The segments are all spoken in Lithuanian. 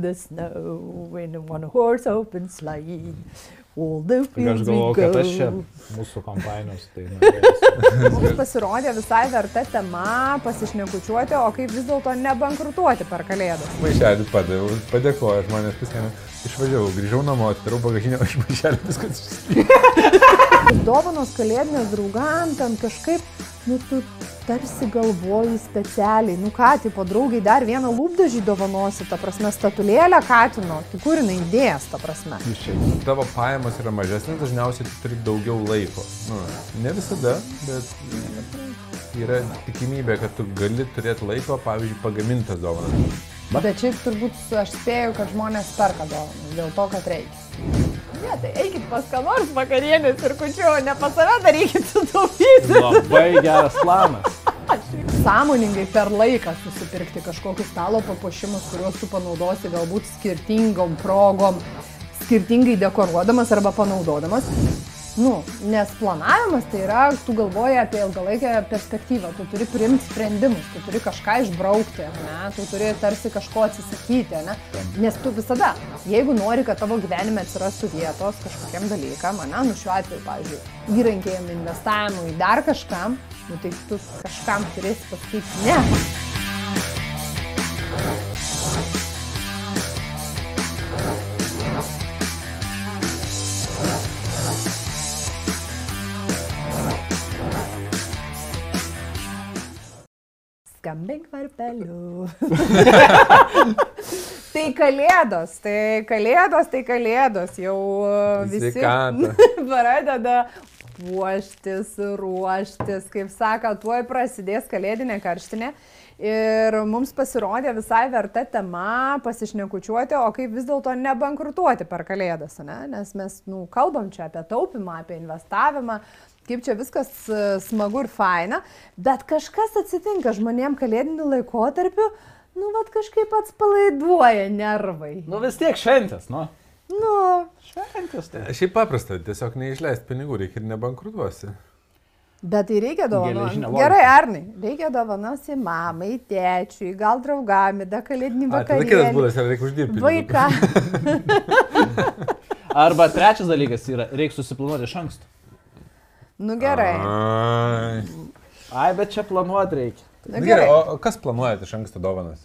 the snow in a one horse open sleigh. All the Tik aš fields we galvoju, kad aš čia go. mūsų kompanijos, tai. Mums pasirodė visai verta tema pasišnekučiuoti, o kaip vis dėlto nebankrutuoti per kalėdas. Maišelį padaviau, padėkoju, žmonės pasiėmė. Išvažiavau, grįžau namo, atidarau bagažinę, iš maišelį viskas. Dovanos kalėdinės draugam ten kažkaip, nu tu tarsi galvoji specialiai, nu ką, tipo draugai dar vieną lūpdažį dovanosi, ta prasme, statulėlę katino, tai kur jinai idėjas, ta prasme. Tavo pajamos yra mažesnės, dažniausiai tu turi daugiau laiko. Nu, ne visada, bet yra tikimybė, kad tu gali turėti laiko, pavyzdžiui, pagamintas dovanas. Bet šiaip turbūt aš spėju, kad žmonės perka dovanas dėl to, kad reikia. Ne, tai eikit pas ką nors vakarienės ir kučiu, ne pas save darykit sutaupyti. Labai geras planas. Sąmoningai per laiką susipirkti kažkokius stalo papuošimus, kuriuos tu panaudosi galbūt skirtingom progom, skirtingai dekoruodamas arba panaudodamas. Nu, nes planavimas tai yra, tu galvoji apie ilgalaikę perspektyvą, tu turi priimti sprendimus, tu turi kažką išbraukti, ne, tu turi tarsi kažko atsisakyti, ne? nes tu visada, jeigu nori, kad tavo gyvenime atsirastų vietos kažkokiam dalykam, ne, nu šiuo atveju, pavyzdžiui, įrankėjim, investavimui, dar kažkam, nu tai tu kažkam turėsi pasakyti ne. Skambink varpeliu. Tai kalėdos, tai kalėdos, tai kalėdos, jau uh, visi pradeda puoštis, ruoštis, kaip sako, tuoj prasidės kalėdinė karštinė. Ir mums pasirodė visai verta tema pasišnekučiuoti, o kaip vis dėlto nebankrutuoti per kalėdas, ne? nes mes nu, kalbam čia apie taupimą, apie investavimą, kaip čia viskas e, smagu ir faina, bet kažkas atsitinka žmonėm kalėdiniu laikotarpiu, nu, vad kažkaip atspalaiduoja nervai. Nu vis tiek šventės, nu. Nu, Šventės tai. Šiaip paprasta, tiesiog neišleisti pinigų, reikia ir nebankrutuosi. Bet tai reikia logika. Gerai, Arnai, reikia dovanoti mamai, tėčiui, gal draugami, da kalėdinį A, tada kitas būdas yra reikia uždirbti. Vaiką. Arba trečias dalykas yra, reikia susiplanuoti iš anksto. Nu gerai. Ai. Ai, bet čia planuoti reikia. Nu, Na Gerai, gerai. o kas planuojate iš anksto dovanas?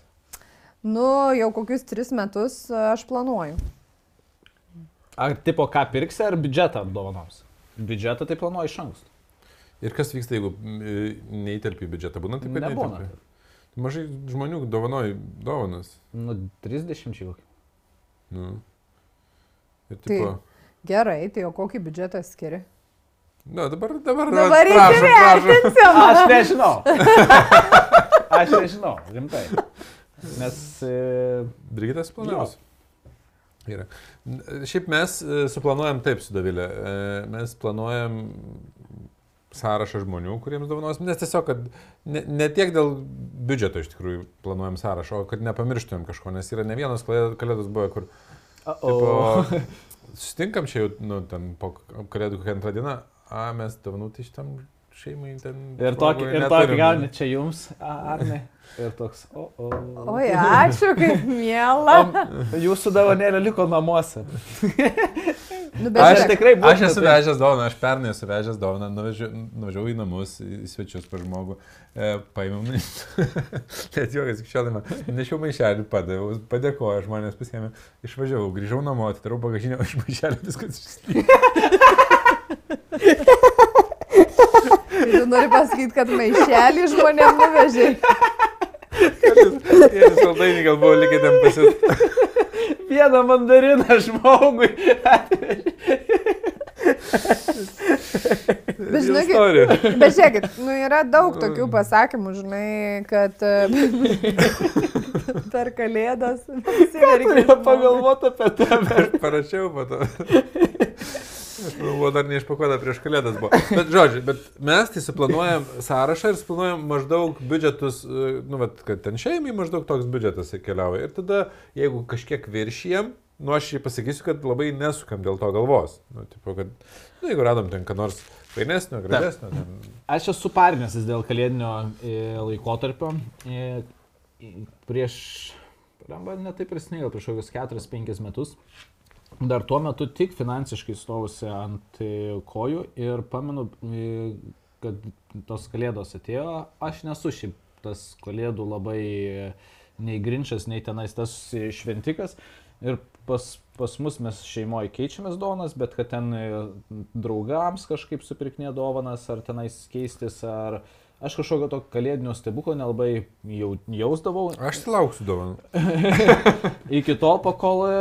Nu, jau kokius tris metus e, aš planuoju. Ar tipo ką pirksi, ar biudžetą apdovanoms? Biudžetą tai planuoju iš anksto. Ir kas vyksta, jeigu neįtelpi į biudžetą? Būna taip, kad Nebūna. neįtelpi? Mažai žmonių dovanoja dovanas. Nu, 30 jau. Nu. Ir Tai- tipo, Gerai, tai o kokį biudžetą skiri? Na, dabar, dabar, Dabar įsivertinsim. Aš nežinau. Aš nežinau, rimtai. Nes... E, Brigitas planavus. Yra. Šiaip mes e, suplanuojam taip su Davilė. E, Mes planuojam sąrašą žmonių, kuriems dovanosim, nes tiesiog, kad ne, ne tiek dėl biudžeto iš tikrųjų planuojam sąrašą, o kad nepamirštumėm kažko, nes yra ne vienas kalė- kalėdos buvo, kur o, tipo, sustinkam čia jau, nu, ten po kalėdų kokią antrą dieną, a, mes dovanų tai šitam šeimai ten. ir tokį, ir tokį gauni čia jums, ar ne? Ir toks, o, o. Oi, ačiū, kaip miela. O jūsų davanėlė liko namuose. Nu, Aš tikrai būčiau Aš esu vežęs dovaną, aš pernai esu vežęs dovaną, nuvažiavau į namus, į svečius per žmogų, e, paėmiau, net juokas iki šiol, man, nešiau maišelį, padaviau, padėkoju, žmonės pasiėmė, išvažiavau, grįžau namo, atidarau bagažinę, o iš maišelio viskas išslydo. Tu nori pasakyti, kad maišelį žmonėm nuvežė. Ir saldainį gal buvo likę ten pasit. Vieną mandariną žmogui. Bet žinokit. Bet žiūrėkit, nu yra daug tokių pasakymų, žinai, kad e, per kalėdas Turėjau pagalvoti apie tave. Aš parašiau po to. Buvo dar neišpakuota prieš kalėdas buvo. Bet, žodžiu, bet mes tai suplanuojam sąrašą ir suplanuojam maždaug biudžetus, e, nu, vat, kad ten šeimai maždaug toks biudžetas keliauja. Ir tada, jeigu kažkiek viršijam, nu, aš jį pasakysiu, kad labai nesukam dėl to galvos. Nu, tipo, kad, nu, jeigu radom ten ką nors fainesnio, gražesnio, ten, Aš esu parinęsis dėl kalėdinio e, laikotarpio. E, Prieš Lemba netaip ir sniego prieš kokius 4-5 metus. Dar tuo metu tik finansiškai stovusi ant e, kojų ir pamenu, e, kad tos kalėdos atėjo, aš nesu šiaip tas kalėdų labai e, nei grinčas, nei tenais tas šventikas. Ir pas, pas mus mes šeimoje keičiamės dovanas, bet kad ten draugams kažkaip supirknė dovanas, ar tenais keistis, ar aš kažkokio to kalėdinio stebuklo nelabai jau, jausdavau. Aš tai lauksiu dovanų. Iki tol, pakol e,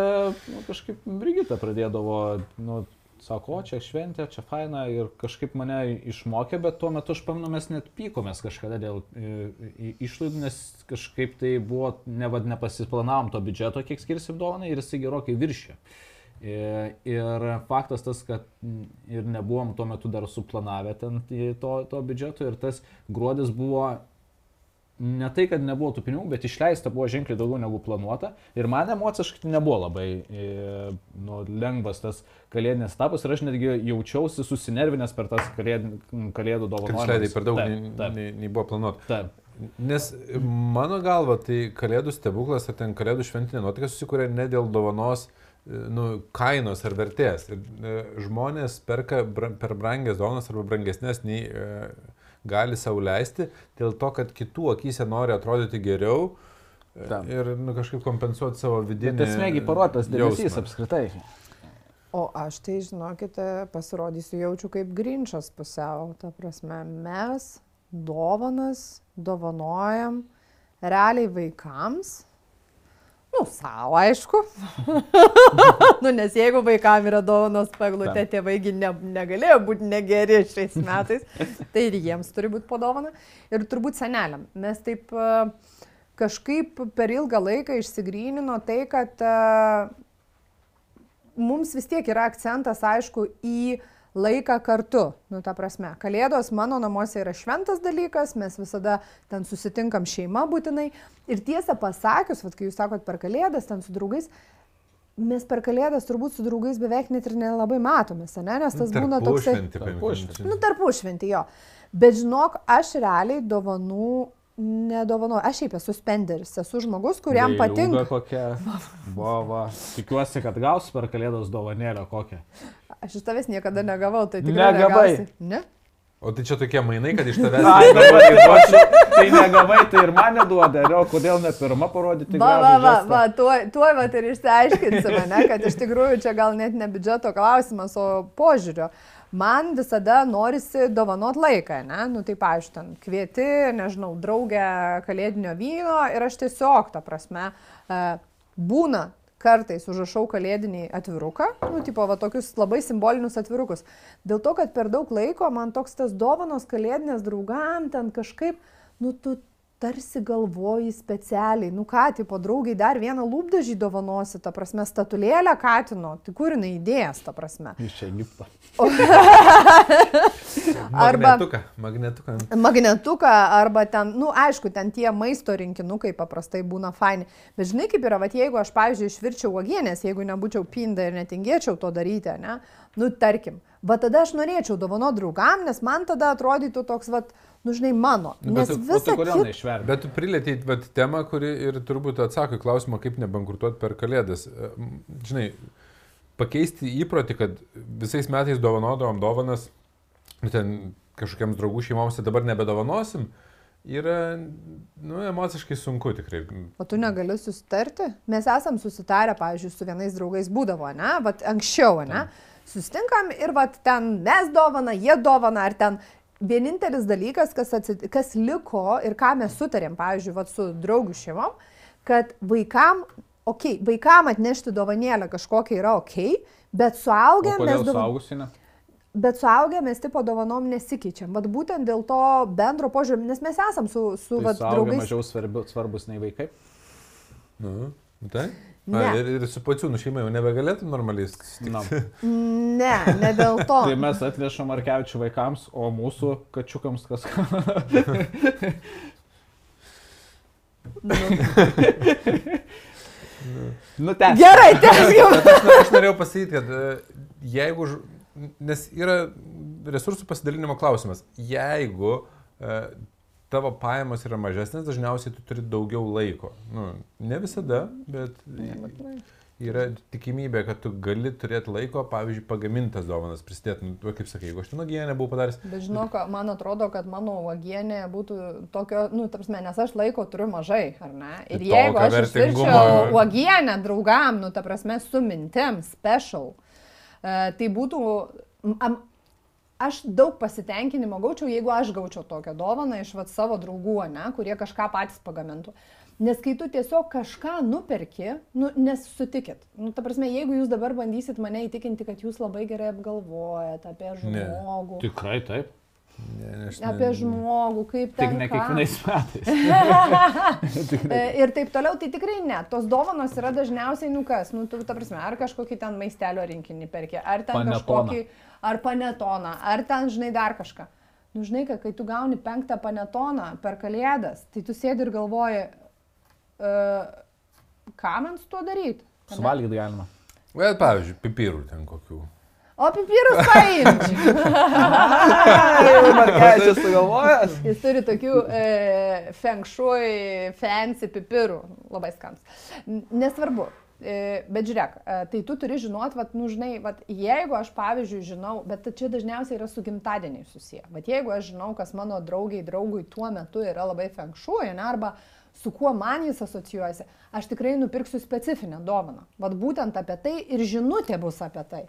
nu, kažkaip Brigita pradėdavo, nu, sako, o čia šventė, čia faina ir kažkaip mane išmokė, bet tuo metu aš pamenu, mes net pykomės kažkada dėl e, išlaidų, nes kažkaip tai buvo, nevad nepasiplanavom to biudžeto, kiek skirsim dovanai ir jisai gerokai viršė. Ir faktas tas, kad ir nebuvom tuo metu dar suplanavę ten to, to biudžeto ir tas gruodis buvo ne tai, kad nebuvo tų pinigų, bet išleista buvo ženkliai daugiau negu planuota. Ir man emociškai nebuvo labai e, nu, lengvas tas kalėdinis etapas ir aš netgi jaučiausi susinervinęs per tas kalėd, kalėdų dovanas. išleidai per daug, Taip, taip, nei, nei buvo planuota. taip. Nes mano galva, tai kalėdų stebuklas ar ten kalėdų šventinė nuotaika susikūrė ne dėl dovanos e, nu, kainos ar vertės. Ir, e, žmonės perka per brangias dovanas arba brangesnės nei e, gali savo leisti dėl to, kad kitų akise nori atrodyti geriau e, Taip. ir nu, kažkaip kompensuoti savo vidinį. Bet esmėgi parodytas dėmesys apskritai. O aš tai, žinokite, pasirodysiu jaučiu kaip grinčas pusiau. Ta prasme, mes dovanas dovanojam realiai vaikams. Nu, savo, aišku. nu, nes jeigu vaikams yra dovanos paglutė, tėvaigi ne, negalėjo būti negeri šiais metais, tai ir jiems turi būti padovana. Ir turbūt seneliam. Mes taip e, kažkaip per ilgą laiką išsigrynino tai, kad e, mums vis tiek yra akcentas, aišku, į laiką kartu. Nu, ta prasme, kalėdos mano namuose yra šventas dalykas, mes visada ten susitinkam šeima būtinai. Ir tiesą pasakius, vat, kai jūs sakot per kalėdas, ten su draugais, mes per kalėdas turbūt su draugais beveik net ir nelabai matomės, ne? nes tas būna toksai... Tarpušventį, Tarpušventį. Nu, tarpušventį jo. Bet žinok, aš realiai dovanų nedovanoju. Aš šiaip esu spenderis, esu žmogus, kuriam Vėliuga patinka. Kokia. Bova. Tikiuosi, kad gausiu per kalėdos dovanėlę kokią. Aš iš tavęs niekada negavau, tai tikrai Negavai. negausi. Ne? O tai čia tokie mainai, kad iš tavęs... Ai, dabar įduosiu. Tai negavai, tai ir man neduoda. Ir o kodėl ne pirmą parodyti? Va, va, va, va, tuoj, tuoj va ir išsiaiškinsime, ne, kad iš tikrųjų čia gal net ne biudžeto klausimas, o požiūrio. Man visada norisi dovanot laiką, ne? Nu, tai, pavyzdžiui, ten kvieti, nežinau, draugę kalėdinio vyno ir aš tiesiog, ta prasme, e, būna kartais užrašau kalėdinį atviruką, nu, tipo, va, tokius labai simbolinius atvirukus. Dėl to, kad per daug laiko man toks tas dovanos kalėdinės draugam ten kažkaip, nu, tu tarsi galvoji specialiai, nu ką, tipo, draugai dar vieną lūpdažį dovanosi, ta prasme, statulėlę katino, tai kur jinai idėjas, ta prasme. Iš čia Egipto. Arba- Magnetuką. Magnetuką. Magnetuką arba ten, nu aišku, ten tie maisto rinkinukai paprastai būna faini. Bet žinai kaip yra, va jeigu aš, pavyzdžiui, išvirčiau uogienės, jeigu nebūčiau pinda ir netingėčiau to daryti, ne, nu tarkim, va tada aš norėčiau dovano draugam, nes man tada atrodytų toks, va, nu žinai, mano. Nu, bet Nes tu- O tai kodėl kita... neišverti? Bet tu prilėtėjai vat, temą, kuri ir turbūt atsako į klausimą, kaip nebankrutuoti per kalėdas. E, Žinai, pakeisti įprotį, kad visais metais dovanodavom dovanas, nu, ten kažkokiems draugų šeimoms, tai dabar nebedovanosim, yra, nu, emociškai sunku tikrai. O tu negali susitarti? Mes esam susitarę, pavyzdžiui, su vienais draugais būdavo, ne? Vat anksčiau, ne? Sustinkam ir vat ten mes dovana, jie dovana, ar ten vienintelis dalykas, kas, atsit... kas liko ir ką mes sutarėm, pavyzdžiui, vat su draugų šeimom, kad vaikam, okei, okay, vaikam atnešti dovanėlę kažkokia yra okei, okay, bet suaugę mes suaugusinė? Bet suaugę mes tipo dovanom nesikeičiam. Vat būtent dėl to bendro požiūrį, nes mes esam su, su Tai vat, draugais. mažiau svarbi, svarbus nei vaikai. Nu, tai? Ne. A, ir, ir su pačiūnų šeima jau nebegalėtum normaliai. susitikti? Na. Ne, ne dėl to. Tai mes atnešam Markevičių vaikams, o mūsų kačiukams kas. nu, ten. Gerai, tęskime. Bet aš, aš norėjau pasakyti, kad e, jeigu, nes yra resursų pasidalinimo klausimas, jeigu e, tavo pajamos yra mažesnės, dažniausiai tu turi daugiau laiko. Nu, ne visada, bet yra tikimybė, kad tu gali turėti laiko, pavyzdžiui, pagamintas dovanas prisidėti. Nu, kaip sakai, jeigu aš ten uogienę buvau padaręs, Bet žinok, man atrodo, kad mano uogienė būtų tokio, nu, tarsi, nes aš laiko turiu mažai, ar ne? Ir Tai jeigu aš išvirčiau uogienę draugam, nu, ta prasme, su mintim, special, e, tai būtų, am, aš daug pasitenkinimo gaučiau, jeigu aš gaučiau tokią dovaną iš vat, savo draugų, ne, kurie kažką patys pagamintų. Nes kai tu tiesiog kažką nuperki, nu, nesutikit. Nu, ta prasme, jeigu jūs dabar bandysit mane įtikinti, kad jūs labai gerai apgalvojat apie Ne. žmogų, Tikrai taip. ne, ne, aš apie ne- žmogų, kaip Tik ten. ne kiekvienais metais. E, Ir taip toliau, tai tikrai ne. Tos dovanos yra dažniausiai, nu kas, nu, tu, ta prasme, ar kažkokį ten maistelio rinkinį perki, ar ten Panetoną. kažkokį, ar panetoną, ar ten, žinai, dar kažką. Nu, žinai, kad kai tu gauni penktą panetoną per kalėdas, tai tu sėdi ir galvoji, uh, ką man su tuo daryti. Suvalgyti galima. Bet, pavyzdžiui, pipirų ten kokių. O pipirus paimčiau. Markečius sugalvojęs. Jis turi tokių e, feng shui, fancy pipirų, labai skans. N- Nesvarbu. E, bet žiūrėk, e, tai tu turi žinot, vat, nu, žinai, vat, jeigu aš, pavyzdžiui, žinau, bet čia dažniausiai yra su gimtadieniai susiję, bet jeigu aš žinau, kas mano draugiai, draugui tuo metu yra labai feng shui, ne, arba su kuo man jis asocijuojasi, aš tikrai nupirksiu specifinę dovaną. Vat būtent apie tai ir žinutė bus apie tai.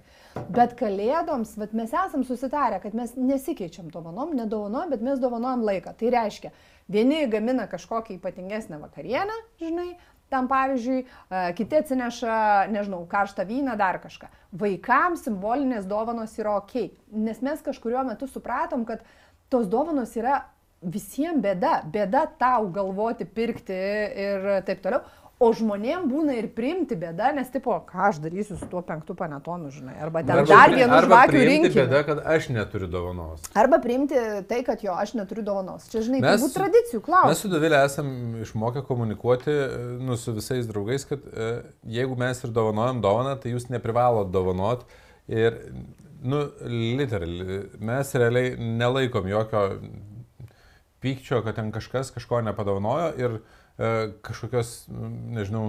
Bet kalėdoms, vat mes esam susitarę, kad mes nesikeičiam dovanom, nedovanojam, bet mes dovanojam laiką. Tai reiškia, vieni gamina kažkokią ypatingesnę vakarienę, žinai, tam pavyzdžiui, e, kiti atsineša, nežinau, karštą vyną, dar kažką. Vaikams simbolinės dovanos yra ok, nes mes kažkurio metu supratom, kad tos dovanos yra visiems bėda, bėda tau galvoti, pirkti ir taip toliau. O žmonėm būna ir priimti bėda, nes tipo, ką aš darysiu su tuo penktu panetonu, žinai, arba ten dar vienu arba priimti rinkiniu. bėda, kad aš neturiu dovanos. Arba priimti tai, kad jo, aš neturiu dovanos. Čia, žinai, Mes turbūt tradicijų Mes klausimas. su Davilė esam išmokę komunikuoti e, nu, su visais draugais, kad e, jeigu mes ir dovanojam dovaną, tai jūs neprivalot dovanot. Ir, nu, literally, mes realiai nelaikom jokio pykčio, kad ten kažkas kažko nepadovanojo ir kažkokios, mm, nežinau,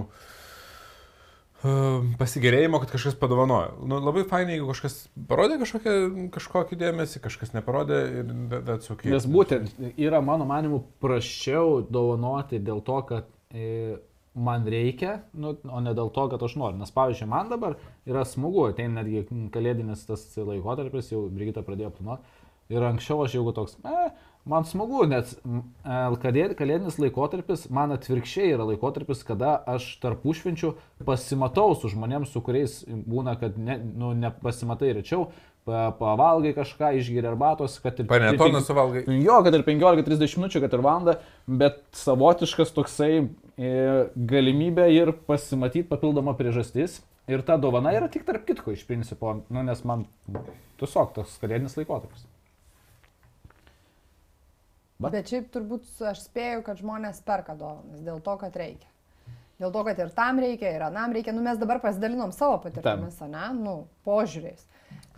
e, pasigėrėjimo, kad kažkas padovanojo. Nu, labai fainai, jeigu kažkas parodė kažkokią, kažkokį dėmesį, kažkas neparodė ir okay. Nes būtent yra, mano manimu, praščiau dovanoti dėl to, kad e, man reikia, nu, o ne dėl to, kad aš noriu. Nes, pavyzdžiui, man dabar yra smagu, tai netgi kalėdinis tas laikotarpis, jau Brigita pradėjo planuoti. Ir anksčiau aš jeigu toks, e, man smagu, nes e, kalėd- kalėdinis laikotarpis man atvirkščiai yra laikotarpis, kada aš tarp užšvenčių pasimatau su žmonėms, su kuriais būna, kad ne, nu, nepasimatai rečiau, pa, pavalgai kažką, išgeri arbatos, kad ir... Panetoną suvalgai. Jo, kad ir 15-30 minučių, kad ir valandą, bet savotiškas toksai e, galimybė ir pasimatyti papildoma priežastis. Ir ta dovana yra tik tarp kitko iš principo, nu, nes man tiesiog toks kalėdinis laikotarpis. Va. Bet šiaip turbūt aš spėju, kad žmonės perka dovanas dėl to, kad reikia. Dėl to, kad ir tam reikia, ir anam reikia. Nu, mes dabar pasidalinom savo patirtimis, ne, nu, požiūriais.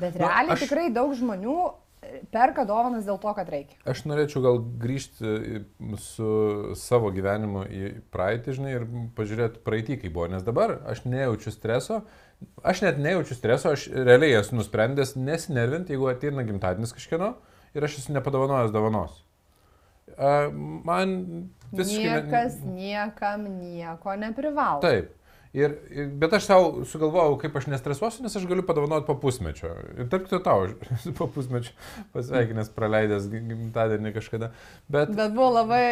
Bet realiai aš- tikrai daug žmonių e, perka dovanas dėl to, kad reikia. Aš norėčiau gal grįžti į- su savo gyvenimu į praeitį, žinai, ir pažiūrėti praeitį, kaip buvo, nes dabar aš nejaučiu streso, aš net nejaučiu streso, aš realiai esu nusprendęs nesinervinti, jeigu ateina gimtadienis kažkieno ir aš esu nepadovanojęs dovanos. Man visiškai... ne- Niekas niekam nieko neprivalo. Taip. Ir, ir, bet aš savo sugalvojau, kaip aš nestresuosiu, nes aš galiu padovanoti po pusmečio. Ir tarp kito tau, po pusmečio pasveikinęs, praleidęs gi- gimtadienį kažkada. Bet Bet buvo labai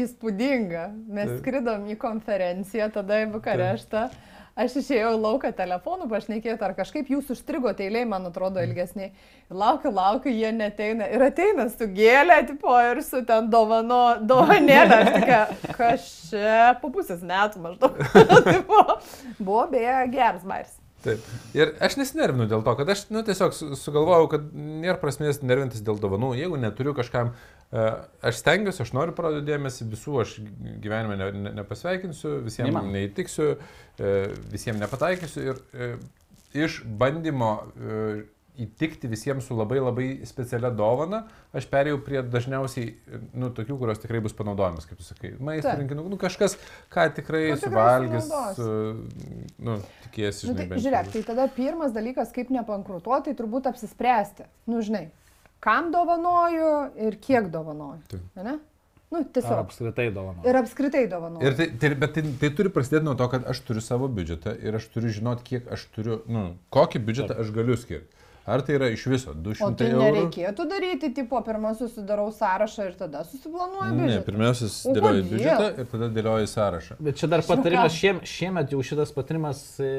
įspūdinga. Mes Taip. skridom į konferenciją tada į Bukareštą. Aš išėjau lauką telefonu pašnekėti, ar kažkaip jūs užstrigo eiliai, man atrodo, ilgesniai. Ir laukiu, laukiu, jie neteina. Ir ateina su gėlė, tipo, ir su ten dovano, dovanėlė. Čia po pusės metų maždaug. tipo, buvo beje geras bairis. Taip. Ir aš nesinervinu dėl to, kad aš nu, tiesiog su- sugalvojau, kad nėra prasmės nervintis dėl dovanų. Jeigu neturiu kažkam, e, aš stengiuosi, aš noriu parodyti dėmesį, visų aš gyvenime ne, ne, nepasveikinsiu, visiems Neįmanoma. neįtiksiu, e, visiems nepataikysiu. Ir e, iš bandymo įtikti visiems su labai labai specialia dovana, aš perėjau prie dažniausiai, nu, tokių, kurios tikrai bus panaudojamas, kaip tu sakai. Maisto Taip. rinkinų, nu, kažkas, ką tikrai tikrai suvalgys, su, nu, tikėsi, Nu, žinai, tai, bent žiūrėk, tai tada pirmas dalykas, kaip nepankrutuoti, tai turbūt apsispręsti. Nu, žinai, kam dovanoju ir kiek dovanoju. Taip. Ne? Nu, Ar tiesiog. apskritai dovana. Ir apskritai dovanoju. Ir tai, tai, bet tai, tai turi prasidėti nuo to, kad aš turiu savo biudžetą ir aš turiu žinoti, kiek aš turiu, nu, kokį biudžetą aš galiu skirti. Ar tai yra iš viso O 200 tai eurų? nereikėtų daryti, tipo, pirmą susidarau sąrašą ir tada susiplanuoju Ne, biudžetą. pirmiausia, O dėlioji kodėl? biudžetą ir tada dėlioji sąrašą. Bet čia dar patarimas, šiem, šiemet jau šitas patarimas e,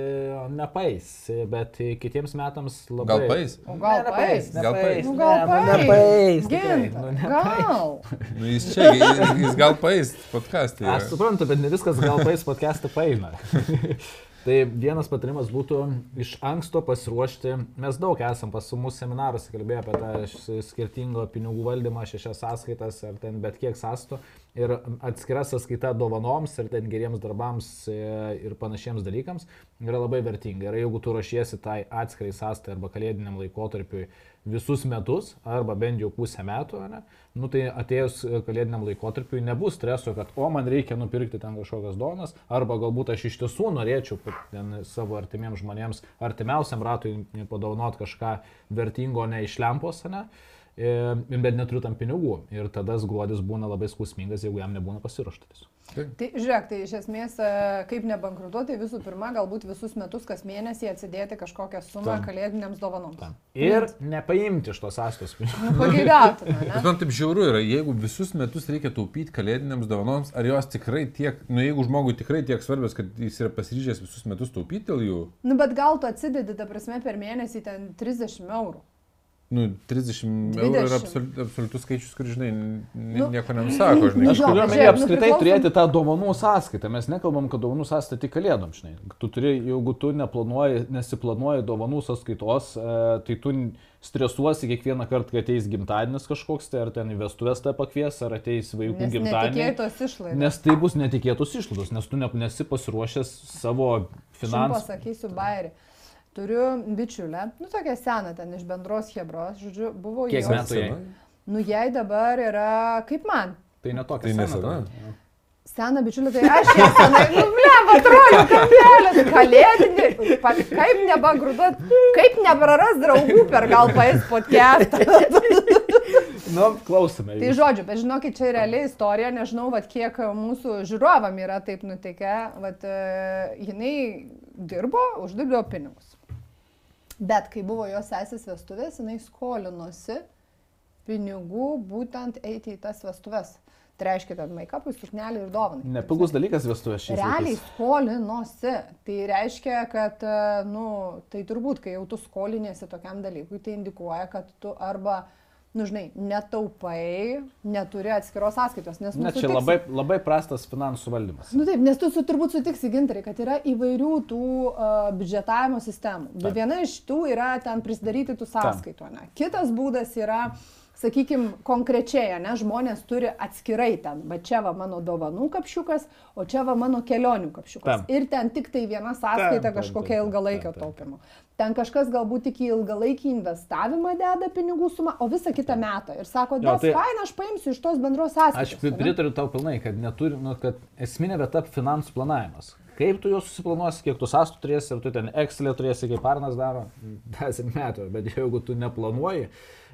nepais, bet kitiems metams labai... Gal paeis? O gal Ne, nepaeis, Gal paeis? Nu, gal ne, nu, nu, gal. Nu, jis čia, jis, jis gal paeis podcast'e. Aš suprantu, bet ne viskas gal paeis podcast'ą paeina. tai vienas patarimas būtų iš anksto pasiruošti. Mes daug esam pas mūsų seminaruose kalbėję apie tą skirtingo pinigų valdymą, šešias sąskaitas ar ten bet kiek sąstų. Ir atskira sąskaita dovanoms ir ten geriems darbams e, ir panašiems dalykams yra labai vertinga. Ir jeigu tu ruošiesi tai atskirai sąstai arba kalėdiniam laikotarpiui visus metus, arba bent jau pusę metų, ne, nu tai atėjus kalėdiniam laikotarpiui nebus streso, kad o man reikia nupirkti ten kažkokias donas, arba galbūt aš iš tiesų norėčiau savo artimiems žmonėms, artimiausiam ratui padovanot kažką vertingo ne iš lempos, ne, e, bet neturiu tam pinigų. Ir tada gruodis būna labai skausmingas, jeigu jam nebūna pasiruoštas. Tai žiūrėk, tai iš esmės, e, kaip nebankrutuoti, tai visų pirma, galbūt visus metus kas mėnesį atsidėti kažkokią sumą Tam. kalėdiniams dovanoms. Ir nepaimti iš tos sąskaitos pinigų. Nu, pageidautume, Bet man taip žiauru yra, jeigu visus metus reikia taupyti kalėdiniams dovanoms, ar jos tikrai tiek, nu jeigu žmogui tikrai tiek svarbios, kad jis yra pasiryžęs visus metus taupyti dėl jų, Nu, bet gal tu atsidedi, ta prasme, per mėnesį ten 30 eurų. Nu 30 eurų yra 20. absoliut, absoliutus skaičius, kur, žinai, Nu, nieko nenusako, žinai. Aš turiu omeny nu, apskritai priklauso- turėti tą dovanų sąskaitą. Mes nekalbam, kad dovanų sąskaita tik kalėdom, žinai. Tu turi, jeigu tu neplanuoji, nesiplanuoji dovanų sąskaitos, e, tai tu stresuosi kiekvieną kartą, kai ateis gimtadienis kažkoks, tai ar ten į vestuvės tą pakvies, ar ateis vaikų išlaidos. Nes tai bus netikėtos išlaidos, nes tu ne, nesi pasiruošęs savo Aš finansų. pasakysiu bairį. Turiu bičiulę, nu tokia sena ten iš bendros hebros, žodžiu, buvo Kiek jos- metų jai? Nu, jai dabar yra kaip man. Tai netokia Tai sena nesena. tada. Sena bičiulė, tai aš ją senai, nu, ble, atrodo, kampelės, kalėdinė, pa- kaip nebankrutuot, kaip nepraras draugų per gal paės podcastą. Nu, klausome. Tai žodžiu, bet žinokit, čia reali istorija, nežinau, vat, kiek mūsų žiūrovam yra taip nutikę, vat, e, jinai dirbo, uždirbdavo pinigus. Bet kai buvo jos sesės vestuvės, jinai skolinosi pinigų būtent eiti į tas vestuves. Tai reiškia, kad make-upui, suknelį ir dovanai. Nepigus dalykas vestuvės šiais Realiai laikais. skolinosi. Tai reiškia, kad, e, nu, tai turbūt, kai jau tu skolinėsi tokiam dalykui, tai indikuoja, kad tu arba, nu, žinai, netaupai, neturi atskiros sąskaitos. Nes, nu, Ne, čia sutiksi- labai, labai prastas finansų valdymas. Nu taip, nes tu su, turbūt sutiksi gintarai, kad yra įvairių tų uh, biudžetavimo sistemų. Bet Taip. viena iš tų yra ten prisidaryti tų sąskaitų. Ne? Kitas būdas yra, sakykime, konkrečiai, ne, žmonės turi atskirai ten, bet čia va mano dovanų kapšiukas, o čia va mano kelionių kapšiukas. Taip. Ir ten tik tai viena sąskaita Taip, taip, kažkokia ilgalaikio taupimo. Ten kažkas galbūt tik į ilgalaikį investavimą deda pinigų sumą, o visą kitą metą. Ir sako, da, tai- faina, aš paimsiu iš tos bendros sąskaitos. Aš pri- ane?" pritariu tau pilnai, kad, neturi, nu, kad esminė vieta finansų planavimas. Kaip tu juos susiplanuosi, kiek tu sąstų turėsi, ar tu ten Excel'e turėsi, kaip Arnas daro, dešimt metų, bet jeigu tu neplanuoji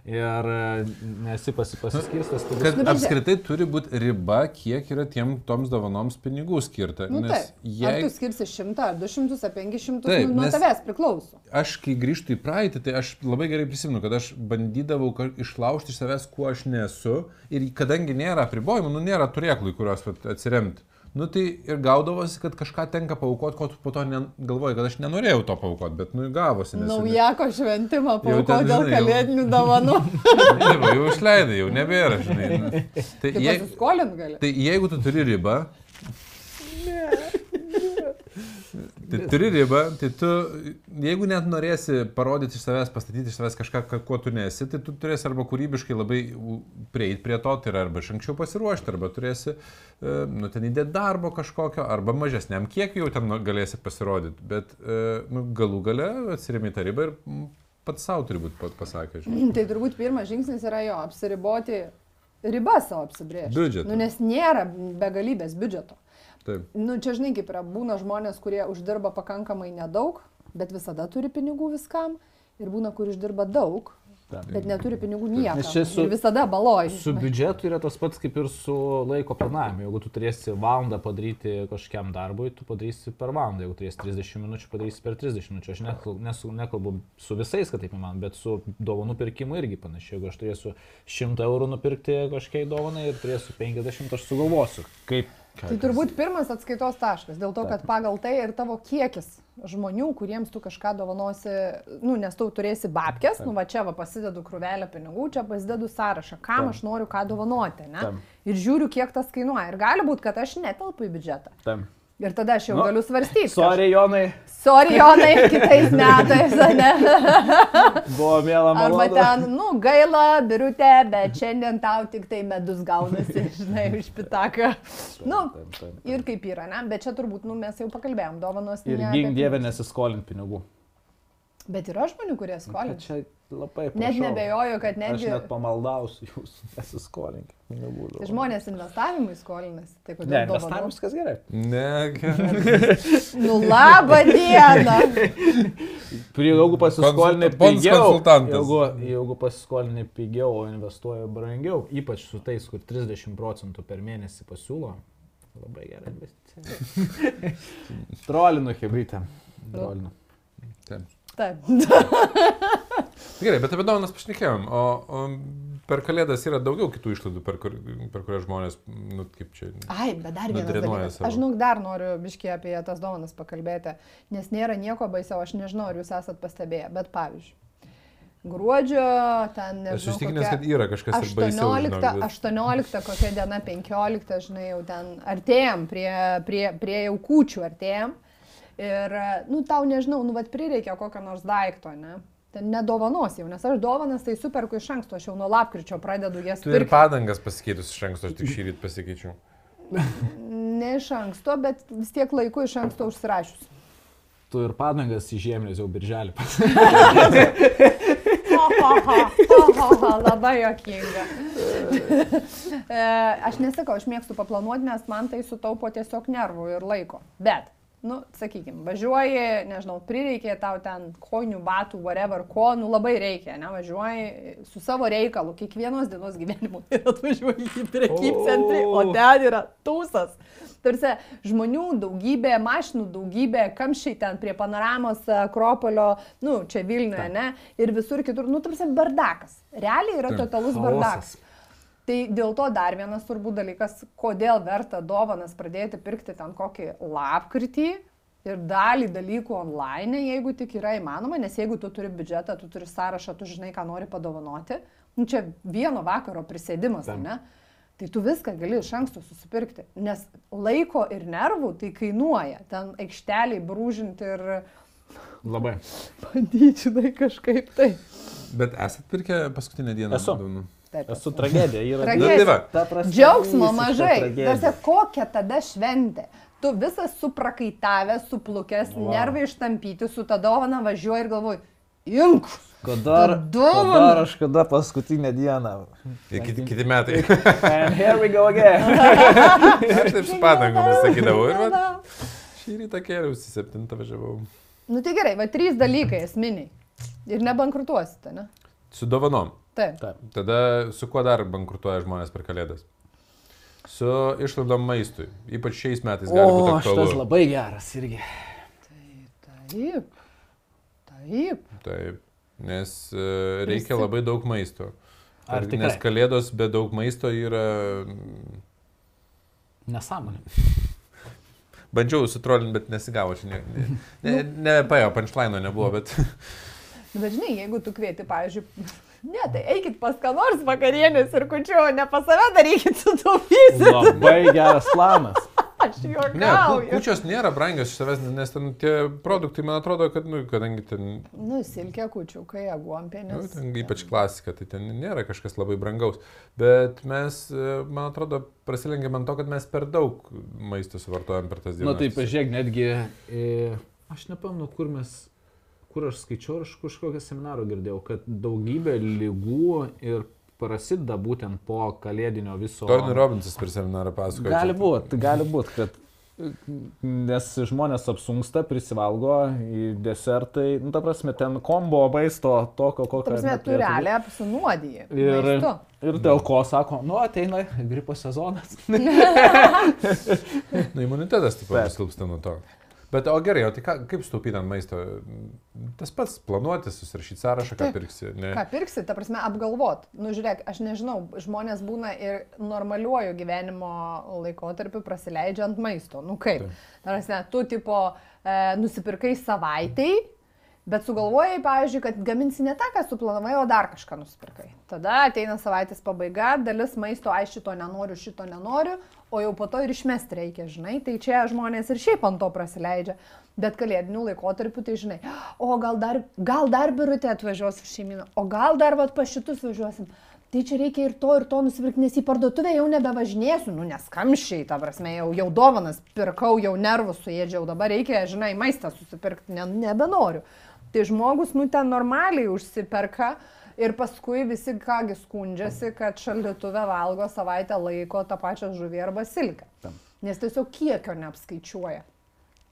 ir e, nesi pasi- pasiskirstęs, tai Kad Nu, bet apskritai turi būti riba, kiek yra tiem toms dovanoms pinigų skirta. Nu, nes. Jei... Ar tu skirsi šimtą, ar du šimtus, ar penki šimtus, Taip, nu, nuo tavęs priklauso. aš, kai grįžtu į praeitį, tai aš labai gerai prisimenu, kad aš bandydavau išlaužti iš savęs, kuo aš nesu. Ir kadangi nėra apribojimų, nu nėra turėklų, kuriuos vat atsiremti. Nu tai ir gaudavosi, kad kažką tenka paukoti, ko tu po to ne, galvoji, kad aš nenorėjau to paukoti, bet nu gavosi. nes- Naujako šventimą Jau paukoti dėl žinai, jau- kalėdinių dovanų. Ne, va, jau išleidai, jau nebėra, žinai. Nu. Tai, je, tai jeigu tu turi ribą. Tai turi ribą, tai tu, jeigu net norėsi parodyti iš savęs, pastatyti iš savęs kažką, ka- kuo tu nesi, tai tu turėsi arba kūrybiškai labai u- prieit prie to, tai yra arba iš anksčiau pasiruošti, arba turėsi, e, nu, ten įdėti darbo kažkokio, arba mažesniam kiekiu jau ten nu, galėsi pasirodyti. Bet, e, nu, galų gale atsirimi tą ribą ir pats savo turi būti pasakęs. Tai turbūt pirmas žingsnis yra jo, apsiriboti, ribas savo apsibrėžti. Biudžetą. Nu, nes nėra begalybės biudžeto. Taip. Nu, čia žinai, kaip yra, būna žmonės, kurie uždirba pakankamai nedaug, bet visada turi pinigų viskam. Ir būna, kur uždirba daug, Taip. bet neturi pinigų niekam. Nes čia su- Ir visada baloji. Su biudžetu yra tas pats kaip ir su laiko planavimu. Jeigu tu turėsi valandą padaryti kažkokiam darbui, tu padarysi per valandą. Jeigu turėsi 30 minučių, padarysi per 30 minučių. Aš nekalbu, nesu, nekalbu su visais, kad taip įmanoma, bet su dovanų pirkimu irgi panašiai. Jeigu aš turėsiu 100 eurų nupirkti kažkiai dovanai ir turėsiu 50, aš sugalvosiu, kaip. Tai turbūt pirmas atskaitos taškas, dėl to, kad pagal tai ir tavo kiekis žmonių, kuriems tu kažką dovanosi, nu, nes tu turėsi babkės, nu, va čia va pasidedu krūvelę pinigų, čia pasidedu sąrašą, kam Taip. aš noriu ką dovanoti, ne? Taip. Ir žiūriu, kiek tas kainuoja. Ir gali būti, kad aš netelpu į biudžetą. Tam. Ir tada aš jau Nu, nu, galiu svarstyti. Sorry, Jonai, Sorry, Jonai, kitais metais, ne? buvo mėla Arba malonu. ten, nu, gaila, birutė, bet šiandien tau tik tai medus gaunasi, žinai, už pitaką. Nu, ir kaip yra, ne? Bet čia turbūt, nu, mes jau pakalbėjom, dovanos Ir gink apie dievę nesiskolint pinigų. Bet yra žmonių, kurie Bet skolina. Čia labai Net prašau. nebejoju, kad Aš netgi net pamaldausiu jūs, nesiskolinkit pinigų. tai žmonės investavimui skolinasi. Tai Ne, kodėl dovanų? investavimas kas gerai. Ne, gerai. Nu, laba diena. Prie, jeigu pasiskolinai pigiau, konsultantas. jeigu, jeigu pasiskolinai pigiau, o investuoji brangiau, ypač su tais, kur 30 procentų per mėnesį pasiūlo, labai gera investicija. Trolinu hebrytę. Trolinu. Taip. Taip. Gerai, bet apie dovanas pašnekėjom. O, o per kalėdas yra daugiau kitų išlaidų, per, kur, per kurias žmonės, nu, kaip čia. Ai, bet dar vienas dalykas. savo. Aš žinau, dar noriu biškiai apie tas dovanas pakalbėti, nes nėra nieko baisiau, aš nežinau, ar jūs esat pastebėję, bet pavyzdžiui, gruodžio ten Aš nežinau. įstikinęs, kokia- kad yra kažkas ir baisiau. 18, žinok, bet- 18 kokia diena, 15, žinai, jau ten artėjom prie, prie, prie jau kūčių artėjom. Ir, nu, tau nežinau, nu, vad prireikia kokio nors daikto, ne? Nedovanos jau, nes aš dovanas tai superku iš anksto, aš jau nuo lapkričio pradedu jas Tu ir pirkti. padangas pasikeitus iš anksto, aš tik šį rytą pasikeičiau. Ne iš anksto, bet vis tiek laiku iš anksto užsirašius. Tu ir padangas į žiemės jau birželį. Labai jokinga. E, aš nesakau, aš mėgstu paplanuoti, nes man tai sutaupo tiesiog nervų ir laiko. Bet, nu, sakykime, važiuoji, nežinau, prireikė tau ten kojinių, batų, whatever, ko, nu labai reikia, ne, važiuoji su savo reikalu, kiekvienos dienos gyvenimu ir atvažiuoji į prekybcentrį, o ten yra tūsas. Tarsi žmonių daugybė, mašinų daugybė, kamščiai ten prie panoramos Akropolio, nu, čia Vilniuje, ne, ir visur kitur, nu, tarsi bardakas. Realiai yra totalus chaosas. Tai dėl to dar vienas turbūt dalykas, kodėl verta dovanas pradėti pirkti ten kokį lapkritį ir dalį dalykų online, jeigu tik yra įmanoma, nes jeigu tu turi biudžetą, tu turi sąrašą, tu žinai, ką nori padovanoti, nu, čia vieno vakaro prisėdimas, Taip. ne? Tai tu viską gali iš anksto susipirkti, nes laiko ir nervų tai kainuoja. Ten aikšteliai brūžinti ir Labai. bandyti, žinai, kažkaip tai. Bet esat pirkę paskutinę dieną? Esu. Taip, Esu tragedija. Yra Tragedija. Nu, tai Džiaugsmo mažai. Tarsi, kokia tada šventė? Tu visas suprakaitavęs, suplukęs, Wow. nervai ištampyti, su ta dovana važiuoji ir galvoji, imk. Kada, dovaną. kada aš kada paskutinę dieną. Kiti, kiti metai. And here we go again. aš taip su padangomis sakydavau. Ir va, šį rytą kėliausi, septintą važiavau. Nu tai gerai, va trys dalykai esminiai. Ir nebankrutuosite, ne? Su dovanom. Taip. Taip. Tada su kuo dar bankrutuoja žmonės per kalėdas? Su išlaidom maistui. Ypač šiais metais gali būti O, šitas aktualu. labai geras irgi. Taip. Taip. Taip. Nes e, reikia Visi- labai daug maisto. Ar tikrai? Nes kalėdos be daug maisto yra... mm, Nesąmonė. Bandžiau sutrolinti, bet nesigavo čia. Ne, ne, ne, ne paėjo, punchline nebuvo, bet... Nu, Bet žinai, jeigu tu kvieti, pavyzdžiui, ne, tai eikit pas ką nors vakarienės ir kučiu, ne pas save darykit sutaupysit. Labai geras planas. Aš Ne, juokauju. kučios nėra brangios iš savęs, nes ten tie produktai, man atrodo, kad, nu, kadangi ten, Nu, silkė kučiukai, nu, aguompėnės. ten ypač klasika, tai ten nėra kažkas labai brangaus. Bet mes, e, man atrodo, prasilengiam ant to, kad mes per daug maisto suvartojam per tas Na dienas. tai pažiūrėk, netgi, e, aš nepamenu, kur mes, kur aš skaičiau, aš kažkokią seminarą girdėjau, kad daugybė lygų ir prasideda būtent po kalėdinio viso. Torni Robinsas per seminarą pasakojo. Gali būti, gali būti, kad nes žmonės apsunksta, prisivalgo į desertai, nu, ta prasme, ten kombo maisto tokio, kokio. Ta prasme, tu realiai apsinuodiji. Ir, maistu. ir dėl ko sako, nu ateina gripo sezonas. Nu, imunitetas taip pat silpsta nuo to. Bet o gerai, o tai ką, kaip staupyti ant maisto? Tas pats planuoti, susirašyti sąrašą, ką Taip. pirksi. Ne? Ką pirksi, ta prasme, apgalvot. Nu, žiūrėk, aš nežinau, žmonės būna ir normaliuoju gyvenimo laikotarpiu prasileidžia ant maisto. Nu kaip? Ta prasme, tu tipo e, nusipirkai savaitėjai, bet sugalvojai, pavyzdžiui, kad gaminsi ne tą, ką suplanavai, o dar kažką nusipirkai. Tada ateina savaitės pabaiga, dalis maisto, aš šito nenoriu, šito nenoriu, o jau po to ir išmesti reikia, žinai. Tai čia žmonės ir šiaip ant to prasileidžia. Bet kalėdinių laikotarpių, tai žinai, o gal dar, gal dar birutė atvažiuos su šeimina, o gal dar vat pas šitus važiuosim. Tai čia reikia ir to, ir to nusipirkti, nes į parduotuvę jau nebevažinėsiu, nu neskamšiai, ta prasme, jau, jau dovanas pirkau, jau nervus suėdžiau, dabar reikia, žinai, maistą susipirkti, ne, nebenoriu. Tai žmogus, nu ten normaliai užsiperka ir paskui visi kągi skundžiasi, kad šaldytuve valgo savaitę laiko tą pačią žuvį arba silkę. Nes tiesiog kiekio neapskaičiuoja.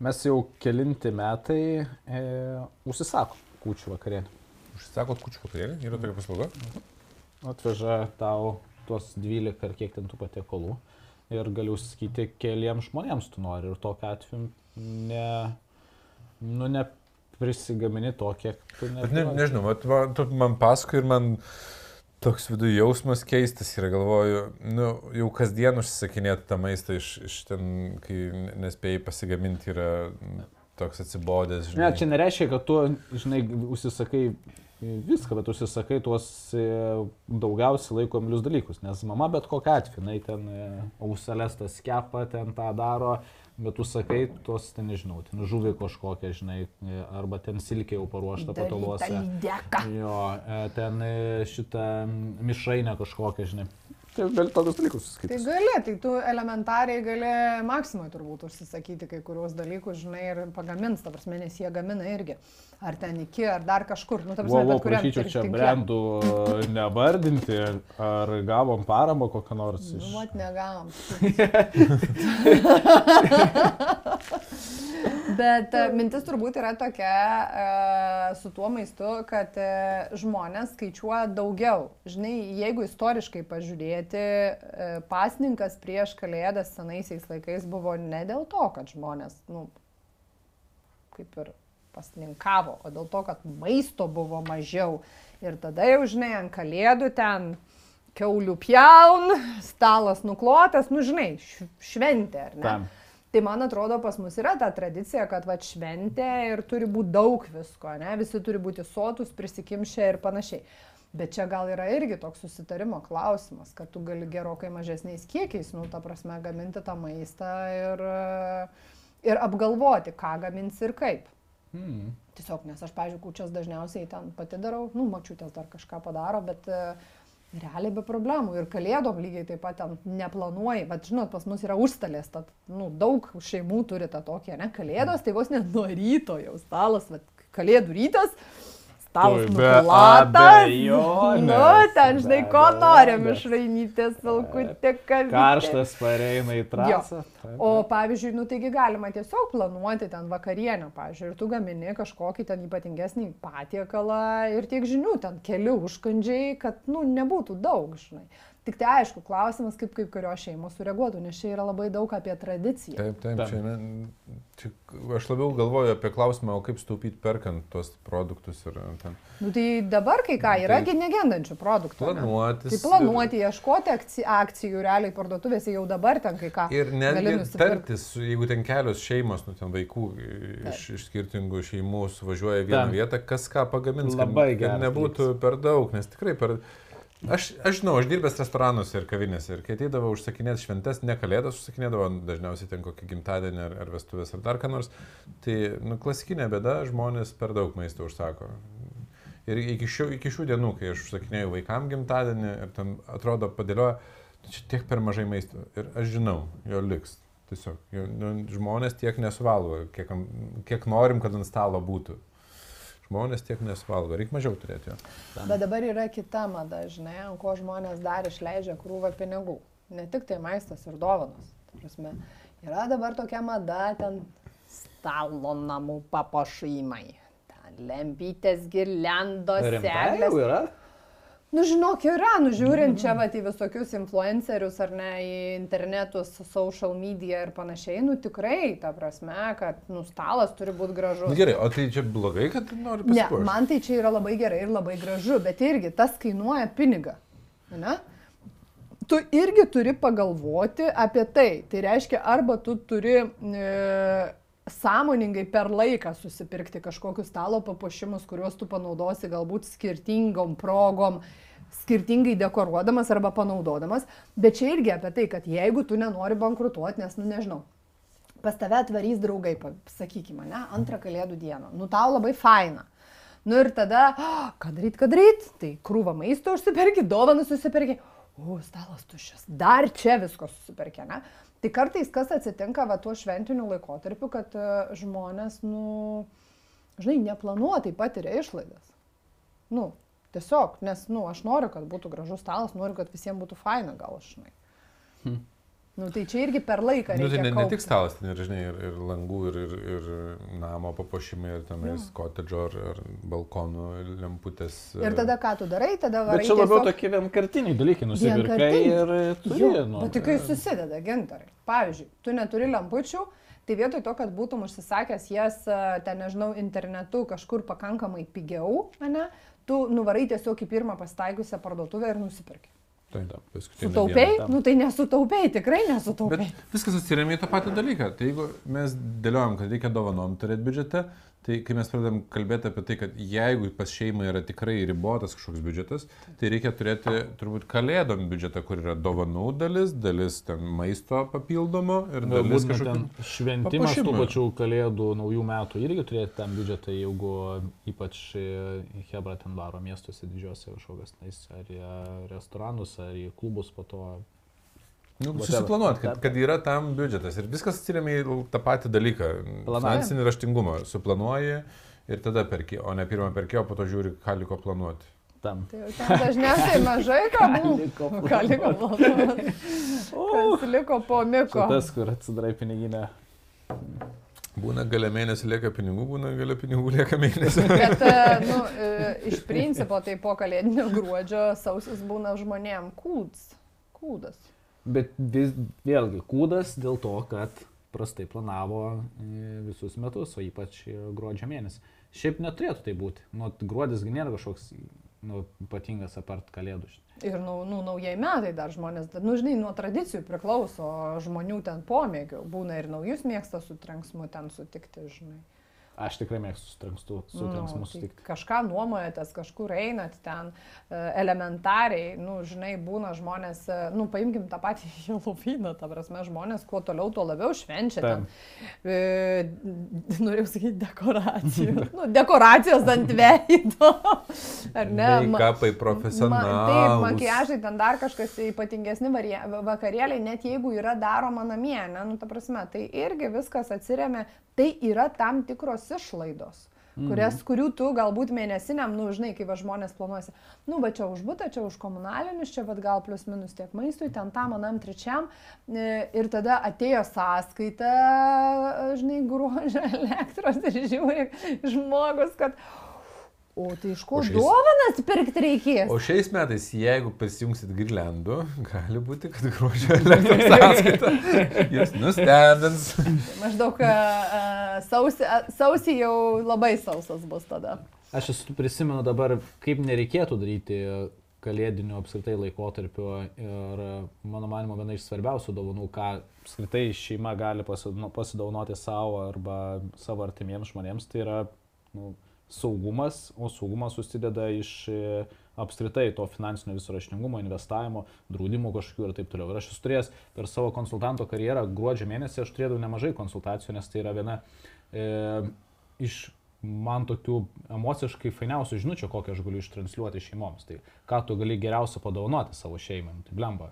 Mes jau kelinti metai e, užsisakom kūčių vakarienę. Užsisakot kučių vakarėlį, yra tokia paslauga. Atveža tau tuos 12 ar kiek ten tų patiekalų ir gali užsakyti keliems žmonėms tu nori ir tokia atveju ne, nu, ne prisigamini to, kiek tu ne. Nežinau, vat, man, tu man pasakoji ir man toks viduje jausmas keistas yra, galvoju, nu, jau kasdien užsisakinėti tą maistą iš, iš ten, kai nespėjai pasigaminti, yra toks atsibodęs, žinai. Ne, čia nereiškia, kad tu, žinai, užsisakai viską, bet užsisakai tuos e, daugiausiai laikomilius dalykus, nes mama bet kokia atveju, jinai ten e, auselės tas kepa, ten tą daro, bet tu sakai tuos, ten nežinau, ten žuvį kažkokią, žinai, arba ten silkė jau paruošta pataluose. Jo, e, ten e, šitą mišrainę kažkokią, žinai. Tai gali tokius dalykus Tai suskaityti. gali, tai tu elementariai gali maksimui turbūt užsisakyti kai kurios dalykus, žinai, ir pagamins, ta prasme, nes jie gamina irgi. Ar ten iki, ar dar kažkur. Nu, ta prasme, Wow, wow, bet kuriam prašyčiau čia brandų e, nevardinti, ar gavom paramą kokią nors iš... Nu, vat negavom. Bet e, mintis turbūt yra tokia e, su tuo maistu, kad e, žmonės skaičiuoja daugiau. Žinai, jeigu istoriškai pažiūrėti, pasninkas prieš kalėdas senaisiais laikais buvo ne dėl to, kad žmonės, nu, kaip ir pasninkavo, o dėl to, kad maisto buvo mažiau. Ir tada jau, žinai, ant kalėdų ten keulių pjaun, stalas nuklotas, nu žinai, šventė, ar ne? Tam. Tai man atrodo, pas mus yra ta tradicija, kad va šventė ir turi būti daug visko, ne? Visi turi būti sotus, prisikimšę ir panašiai. Bet čia gal yra irgi toks susitarimo klausimas, kad tu gali gerokai mažesniais kiekiais, nu, ta prasme, gaminti tą maistą ir, ir apgalvoti, ką gaminsi ir kaip. Hmm. Tiesiog, nes aš, pažiūrėjau, kučias dažniausiai ten pati darau, nu, mačiutės dar kažką padaro, bet e, realiai be problemų. Ir kalėdom lygiai taip pat ten neplanuoji, bet žinot, pas mus yra užstalės, tad, nu, daug šeimų turi tą tokią, ne, kalėdos, tai vos net nuo ryto jau stalas, bet kalėdų rytas. Stalas abejonės, Nu, ten, žinai, ko norim abejonės. iš rainytės, vilkutė, kavytė. Karštas pareina į trasą. O pavyzdžiui, nu taigi galima tiesiog planuoti ten vakarienę, pavyzdžiui, ir tu gamini kažkokį ten ypatingesnį patiekalą ir tiek žinių ten keli užkandžiai, kad, nu, nebūtų daug, žinai. Tik tai aišku, klausimas, kaip kai kurios šeimos sureaguotų, nes čia yra labai daug apie tradiciją. Taip, taip, Taip. čia, ne, čia aš labiau galvoju apie klausimą, o kaip staupyti perkant tuos produktus ir ten Nu, tai dabar kai ką, yra Tai- negendančių produktų. ne? planuotis. Tai planuoti, ieškoti akci- akcijų realiai parduotuvėse jau dabar ten kai ką. Ir netgi tartis, su- jeigu ten kelios šeimos, nu ten vaikų iš, iš skirtingų šeimų suvažiuoja į vieną Taip. vietą, kas ką pagamins, kad, Labai kad geras nebūtų per daug, nes tikrai per... Aš, aš žinau, aš dirbęs restoranuose ir kavinėse ir kai ateidavo užsakinėti šventes, ne kalėdas užsakinėdavo, dažniausiai ten kokį gimtadienį ar, ar vestuvės ar dar ką nors, tai nu, klasikinė bėda, žmonės per daug maisto užsako. Ir iki šių, iki šių dienų, kai aš užsakinėjau vaikam gimtadienį ir ten atrodo padėlioja, "Nu, čia tiek per mažai maisto. Ir aš žinau, jo liks. Tiesiog jo, nu, žmonės tiek nesuvalgo, kiek, kiek norim, kad ant stalo būtų. Žmonės tiek nesuvalgo, reikia mažiau turėti jo. Bet dabar yra kita mada, žinai, ant ko žmonės dar išleidžia krūvą pinigų. Ne tik tai maistas ir dovanos. Prasme, yra dabar tokia mada ten stalo namų papuošimai. Ten lempytės, girliandos, Rimtai seglės. jau yra? Nu, žinok, yra, nužiūrint čia, va, į visokius influencerius ar ne, į internetus, social media ir panašiai, nu tikrai, ta prasme, kad, nu, stalas turi būti gražus. Na gerai, o tai čia blogai, kad nori Ne, pasipuošti? man tai čia yra labai gerai ir labai gražu, bet irgi tas kainuoja pinigą. Ne? Tu irgi turi pagalvoti apie tai. Tai reiškia, arba tu turi e, sąmoningai per laiką susipirkti kažkokius stalo papuošimus, kuriuos tu panaudosi galbūt skirtingom progom, skirtingai dekoruodamas arba panaudodamas. Bet čia irgi apie tai, kad jeigu tu nenori bankrutuoti, nes, nu nežinau, pas tave atvarys draugai, sakykime, ne, antrą kalėdų dieną. Nu tau labai faina. Nu ir tada, "Ah, ką daryti, ką daryti, tai krūvą maisto užsiperki, dovaną susiperki, o stalas tuščias, dar čia visko susiperki, ne? Tai kartais kas atsitinka va tuo šventiniu laikotarpiu, kad e, žmonės, nu, žinai, neplanuotai patiria išlaidas. Nu, tiesiog, nes, nu, aš noriu, kad būtų gražus stalas, noriu, kad visiems būtų faina, gal aš, žinai. Hm. Nu, tai čia irgi per laiką. Nu, tai reikia ne, ne tik stalas, ten ir, žinai, ir, ir langų, ir, ir, ir namo papuošimai, ir tenais kotedžo, ar, ar balkonų lemputės. Ir tada ką tu darai, tada varai. Bet čia labiau tiesiog- tokie vienkartiniai dalykai nusipirkai ir turi. Jo, nu, bet tik kai susideda gintarai. Pavyzdžiui, tu neturi lampučių, tai vietoj to, kad būtum užsisakęs jas, e, ten nežinau, internetu kažkur pakankamai pigiau, ne, tu nuvarai tiesiog į pirmą pasitaikusią parduotuvę ir nusipirki. Tai, da, Sutaupiai? tam. Nu tai nesutaupiai, tikrai nesutaupiai. Bet viskas atsiriamė į tą patį dalyką. Tai jeigu mes dėliojam, kad reikia dovanom turėti biudžetą, tai kai mes pradedam kalbėti apie tai, kad jeigu pas šeimą yra tikrai ribotas kažkoks biudžetas, tai reikia turėti turbūt kalėdom biudžetą, kur yra dovanų dalis, dalis ten maisto papildomo ir dalis Galbūt net kažkokių... ten šventimas tų pačių kalėdų, naujų metų irgi turėti tam biudžetą, jeigu ypač e, Hebra ten varo miestuose didžiuose kažkokias, ar į restoranus, ar į klubus po to. Nu, Whatever. susiplanuoti, kad, kad yra tam biudžetas ir viskas atsiriamė į tą patį dalyką. Finansinį raštingumą. Suplanuoji ir tada perki, o ne pirmą perki, o po to žiūri, ką liko planuoti. Tam. Tai ten dažniausiai mažai ką Liko. Ką liko planuoti? Kas liko po miko? Čia tas, kur atsidarai piniginę. Būna gale mėnesį lieka pinigų, būna gale pinigų lieka mėnesį. Bet, e, nu, e, iš principo, tai po kalėdinio gruodžio sausis būna žmonėm kūds. Kūdas. Bet vis, vėlgi, kūdas dėl to, kad prastai planavo e, visus metus, o ypač e, gruodžio mėnesį. Šiaip neturėtų tai būti. Nu, gruodis nėra kažkoks nu, ypatingas apart kalėdų. Ir, nu, nu, naujai metai dar žmonės, nu, žinai, nuo tradicijų priklauso žmonių ten pomėgių. Būna ir naujus mėgsta su trenksmu ten sutikti, žinai. Aš tikrai mėgstu su trenksmu, su trenksmu tai sutikti. kažką nuomojatės, kažkur einat ten e, elementariai, nu, žinai, būna žmonės, e, nu, paimkim tą patį Helovyną, ta prasme, žmonės kuo toliau, tuo labiau švenčia ten. E, norėjau sakyti dekoracijų. nu, dekoracijos ant veido. Ar ne? Kapai profesionalai. taip, makiažai, ten dar kažkas ypatingesni varie- vakarėliai, net jeigu yra daroma namie, ne, nu, ta prasme, tai irgi viskas atsiriame, tai yra tam tikros išlaidos. Kurias, kurių tu galbūt mėnesiniam, nu, žinai, kai va žmonės planuosi, nu, va čia už būtą, čia už komunalinius, čia va gal plus minus tiek maistui, ten tam, anam, trečiam. e, Ir tada atėjo sąskaita, žinai, gruožio elektros ir žiūri žmogus, kad, o tai iš ko šiais- dovanas pirkti reikės? O šiais metais, jeigu prisijungsit girlandų, gali būti, kad gruodžio elektros sąskaita jūs nustebins. Maždaug a, a, sausį, a, sausį jau labai sausas bus tada. Aš esu prisimenu dabar, kaip nereikėtų daryti kalėdinių apskritai laikotarpiu ir mano manimo viena iš svarbiausių dovanų, ką apskritai šeima gali pasidovanoti savo arba savo artimiems žmonėms, tai yra nu, saugumas, o saugumas susideda iš e, apskritai to finansinio viso raštingumo, investavimo, draudimų kažkokių ir taip toliau. Ir aš esu turėjęs per savo konsultanto karjerą gruodžio mėnesį, aš turėjau nemažai konsultacijų, nes tai yra viena e, iš man tokių emociškai fainiausių žinučių, kokią aš galiu ištransliuoti šeimoms. Tai ką tu gali geriausia padovanoti savo šeimai. Nu, Tai blemba.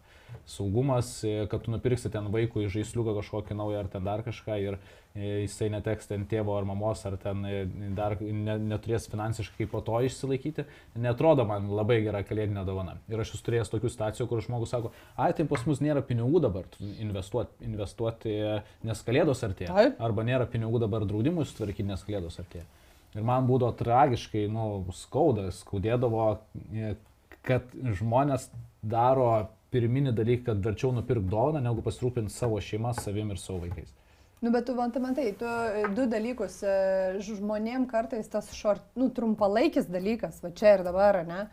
Saugumas, e, kad tu nupirksi ten vaikui žaisliuką kažkokį naują ar ten dar kažką ir jisai neteks ten tėvo ar mamos, ar ten e, dar ne, neturės finansiškai po to išsilaikyti, netrodo man labai gera kalėdinė dovana. Ir aš esu turėjęs tokių situacijų, kur žmogus sako, ai, tai pas mus nėra pinigų dabar investuoti, investuoti nes kalėdos artėja. Arba nėra pinigų dabar draudimui sutvarkyti, nes kalėdos artėja. Ir man būdavo tragiškai, nu, skauda, skaudėdavo, e, kad žmonės daro pirminį dalyką, kad verčiau nupirkti dovaną, negu pasirūpinti savo šeimą, savim ir savo vaikais. Nu, bet tu, matai, matai, tu e, du dalykus. e, Žmonėm kartais tas šort, nu, trumpalaikis dalykas, va čia ir dabar, ne?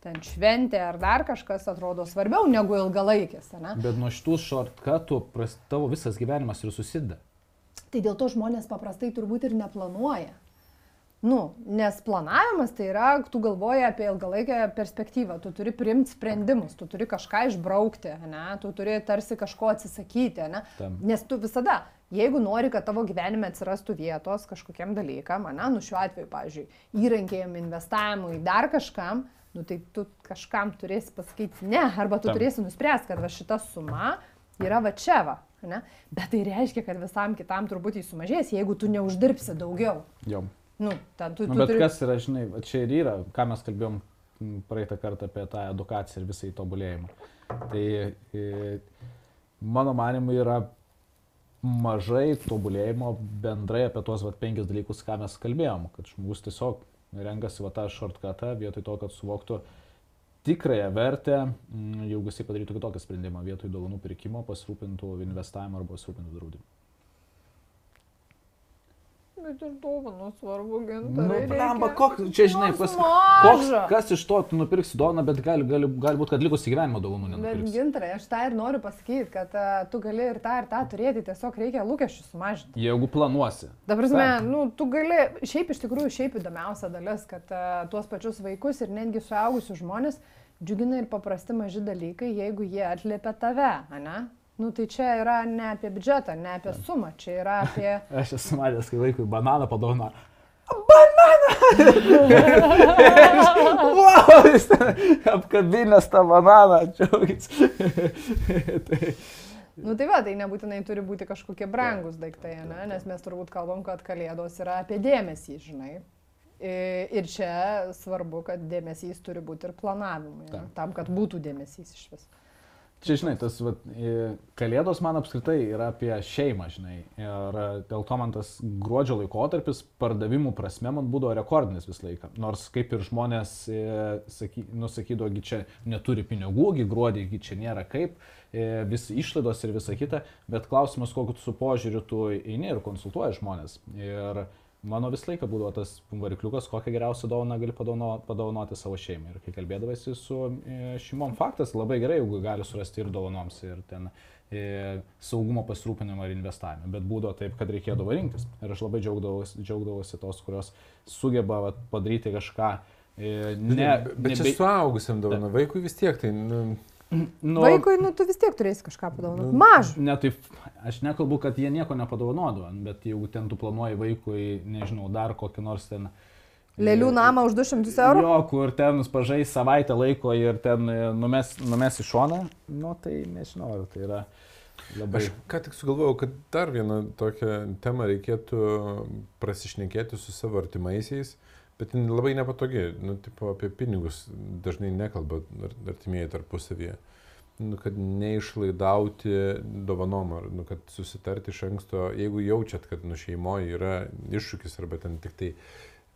Ten šventė ar dar kažkas atrodo svarbiau negu ilgalaikis, ne? Bet nuo šitų šortkatų tavo visas gyvenimas ir susideda. Tai dėl to žmonės paprastai turbūt ir neplanuoja. Nu, nes planavimas tai yra, tu galvoji apie ilgalaikę perspektyvą, tu turi priimti sprendimus, tu turi kažką išbraukti, ne? tu turi tarsi kažko atsisakyti, ne? Tam. nes tu visada, jeigu nori, kad tavo gyvenime atsirastų vietos kažkokiem dalykam, ne? nu šiuo atveju, pavyzdžiui, įrankėjim, investavimui, dar kažkam, nu tai tu kažkam turėsi pasakyti ne, arba tu Tam. turėsi nuspręsti, kad va šita suma yra va čia va. Ne? Bet tai reiškia, kad visam kitam turbūt jis sumažės, jeigu tu neuždirbsi daugiau. Jo. Nu, ten tu, Nu, tu bet turi... kas yra, žinai, čia ir yra, ką mes kalbėjom praeitą kartą apie tą edukaciją ir visą įtobulėjimą. Tai e, mano manimu yra mažai tobulėjimo bendrai apie tuos vat, penkis dalykus, ką mes kalbėjom, kad žmogus tiesiog renkasi va tą shortcutą vietoj to, kad suvoktų tikrąją vertę, m, jeigu jisai padarytų kitokį sprendimą, vietoj dovanų pirkimo pasirūpintų investavimu arba pasirūpintų draudimu. Bet ir dovanų svarbu, Nu, gintarai. blemba, koks, čia žinai, pas, koks, kas iš to tu nupirksi dovaną, bet gali, gali, gali būti, kad likusį gyvenimą dovanų Bet nenupirksi. gintarai, aš tą ir noriu pasakyti, kad uh, tu gali ir tą, ir tą turėti, tiesiog reikia lūkesčių sumažinti. Jeigu planuosi. Dabar, Taip. nu, tu gali, šiaip iš tikrųjų, šiaip įdomiausia dalis, kad uh, tuos pačius vaikus ir netgi suaugusius žmonės džiugina ir paprasti maži dalykai, jeigu jie atliepia tave, ne? Nu, tai čia yra ne apie biudžetą, ne apie sumą, čia yra apie... Aš esu matęs, kai vaikui bananą padovana. Bananą! wow, jis apkabinęs tą bananą, džiaugis. tai, Nu tai va, tai nebūtinai turi būti kažkokie brangus daiktai, ne? nes mes turbūt kalbam, kad kalėdos yra apie dėmesį, žinai. Ir čia svarbu, kad dėmesys turi būti ir planavimui, ne? Tam, kad būtų dėmesys iš vis. Čia, žinai, tas vat, e, kalėdos man apskritai yra apie šeimą, žinai. Ir e, dėl to man tas gruodžio laikotarpis pardavimų prasme man būdavo rekordinis visą laiką. Nors kaip ir žmonės e, saky, nusakydavo, gi čia neturi pinigų, gi gruodį, čia nėra kaip, e, vis išlaidos ir visa kita, bet klausimas, kokiu su požiūriu tu eini ir konsultuoji žmonės. Ir mano visą laiką būdavo tas varikliukas, kokią geriausią dovaną gali padovano- padovanoti savo šeimai. Ir kai kalbėdavasi su e, šeimom, faktas labai gerai, jeigu gali surasti ir dovanoms, ir ten e, saugumo pasirūpinimą ir investavimą. Bet būdavo taip, kad reikėdavo rinktis. Ir aš labai džiaugdavausi, džiaugdavausi tos, kurios sugeba vat, padaryti kažką. E, ne, bet, bet čia nebe- suaugusiam dovana, vaikui vis tiek tai... Nu, nu, Vaikui, nu tu vis tiek turėsi kažką padovanoti. Mažą. Ne, taip, aš nekalbu, kad jie nieko nepadovanodavo, bet jeigu ten tu planuoji vaikui, nežinau, dar kokį nors ten... Lėlių namą už 200 eurų. Jo, kur ten pažai savaitę laiko ir ten e, numes, numes į šoną, nu tai nežinau, ar tai yra labai... Aš ką tik sugalvojau, kad dar vieną tokią temą reikėtų prasišnekėti su savo artimaisiais, bet labai nepatogi, nu, tipo apie pinigus dažnai nekalba ar- artimieji tarpusavyje. Nu, kad neišlaidauti dovanom, ar nu, kad susitarti iš anksto, jeigu jaučiat, kad nu, šeimoje yra iššūkis arba ten tik tai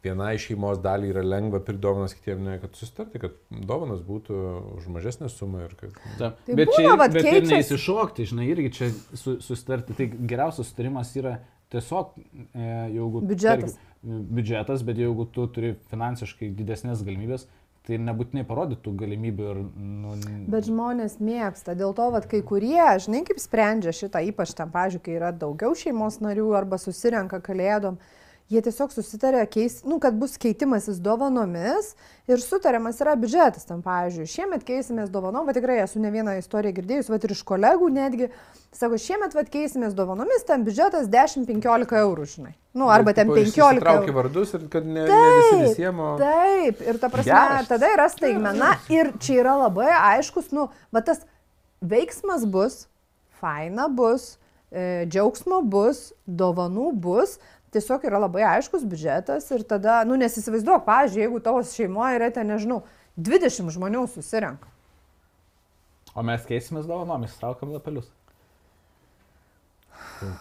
vienai šeimos daliai yra lengva pirkti dovanas, kitiems ne, kad susitarti, kad dovanas būtų už mažesnę sumą ir kad... Ta, Tai bet būna, čia vat, bet ir neįsišokti, žinai, irgi čia su, susitarti. Tai geriausias sutarimas yra tiesiog, e, jeigu... Biudžetas. tarkim, biudžetas, bet jeigu tu turi finansiškai didesnės galimybės, tai nebūtinai parodytų galimybių ir... Nu, Bet žmonės mėgsta, dėl to, kad kai kurie, žinai, kaip sprendžia šitą, ypač tam, pažiūrėjau, kai yra daugiau šeimos narių arba susirenka kalėdom, jie tiesiog susitarė, keis, nu, kad bus keitimasis dovanomis ir sutariamas yra biudžetas. Tam, pavyzdžiui, šiemet keisimės dovanom, bet tikrai esu ne vieną istoriją girdėjus, bet ir iš kolegų netgi, sako, šiemet vat keisimės dovanomis, ten biudžetas 10-15 eurų, žinai. Nu, arba ten 15 Traukia vardus ir kad ne, ne visi visiems. Taip, ir ta prasme, Geras. tada yra staigmena ir čia yra labai aiškus, nu, va tas veiksmas bus, faina bus, e, džiaugsmo bus, dovanų bus, tiesiog yra labai aiškus biudžetas ir tada, nu nesįsivaizduok, pavyzdžiui, jeigu tavo šeimoje yra ten, nežinau, 20 žmonių susirenka. O mes keisimės dovanomis, traukiam lapelius.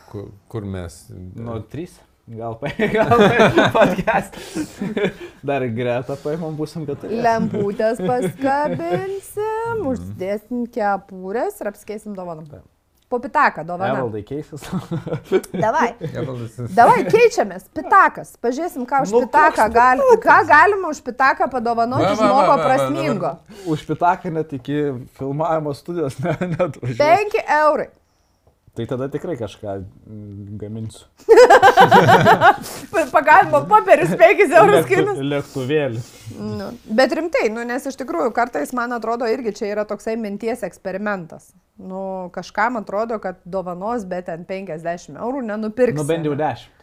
Kur, kur mes? Nu, trys. Gal paėmė, gal paėmė podcast. Dar greta paėmėm, būsim keturi. Lemputės paskabinsim, uždėsim kepurės ir apskėsim dovanom. Taip. Po pitaką dovaną. Evaldai keisis. Davai. Davai, keičiamės. Pitakas. Pažiūrėsim, ką už Nu, pitaką gali, ką galima už pitaką padovanoti Va, va, va, žmogo va, va, prasmingo. Už pitaką net iki filmavimo studijos ne, net važiuoju. 5 eurai. Tai tada tikrai kažką mm, gaminsiu. Pagalba popierius 5 eurus kainuos. Lėktuvėlį. Nu, bet rimtai, nu, nes iš tikrųjų kartais man atrodo irgi čia yra toksai minties eksperimentas. Nu, kažkam atrodo, kad dovanos, bet ten 50 eurų nenupirks. Nu bent jau dešimt.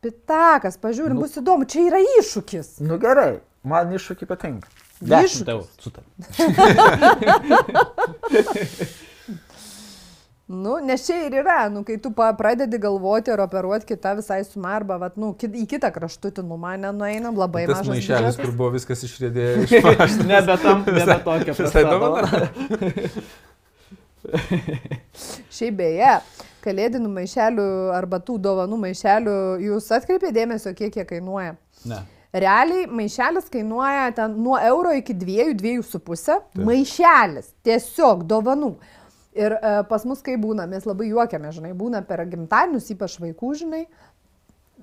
Pitakas, pažiūrim, Nu. bus įdomu, čia yra iššūkis. Nu gerai, man iššūkį patinka. Iššūkis. Dešimt eurų. Sutar. Nu, nes čia ir yra, nu, kai tu pradedi galvoti ar operuoti kitą visai sumą arba, vat, nu, kit, į kitą kraštutinumą nenueinam, labai Tas mažas maišelis, kur buvo viskas išrėdėję iš mašinos. Nebe tam, nebe tokia prasta. Šiaip beje, kalėdinių maišelių arba tų dovanų maišelių jūs atkreipė dėmesio, kiek jie kainuoja. Ne. Realiai maišelis kainuoja ten nuo euro iki dviejų, dviejų su pusė. Maišelis, tiesiog dovanų. Ir e, pas mus kai būna, mes labai juokiame, žinai, būna per gimtadienius, ypač vaikų, žinai,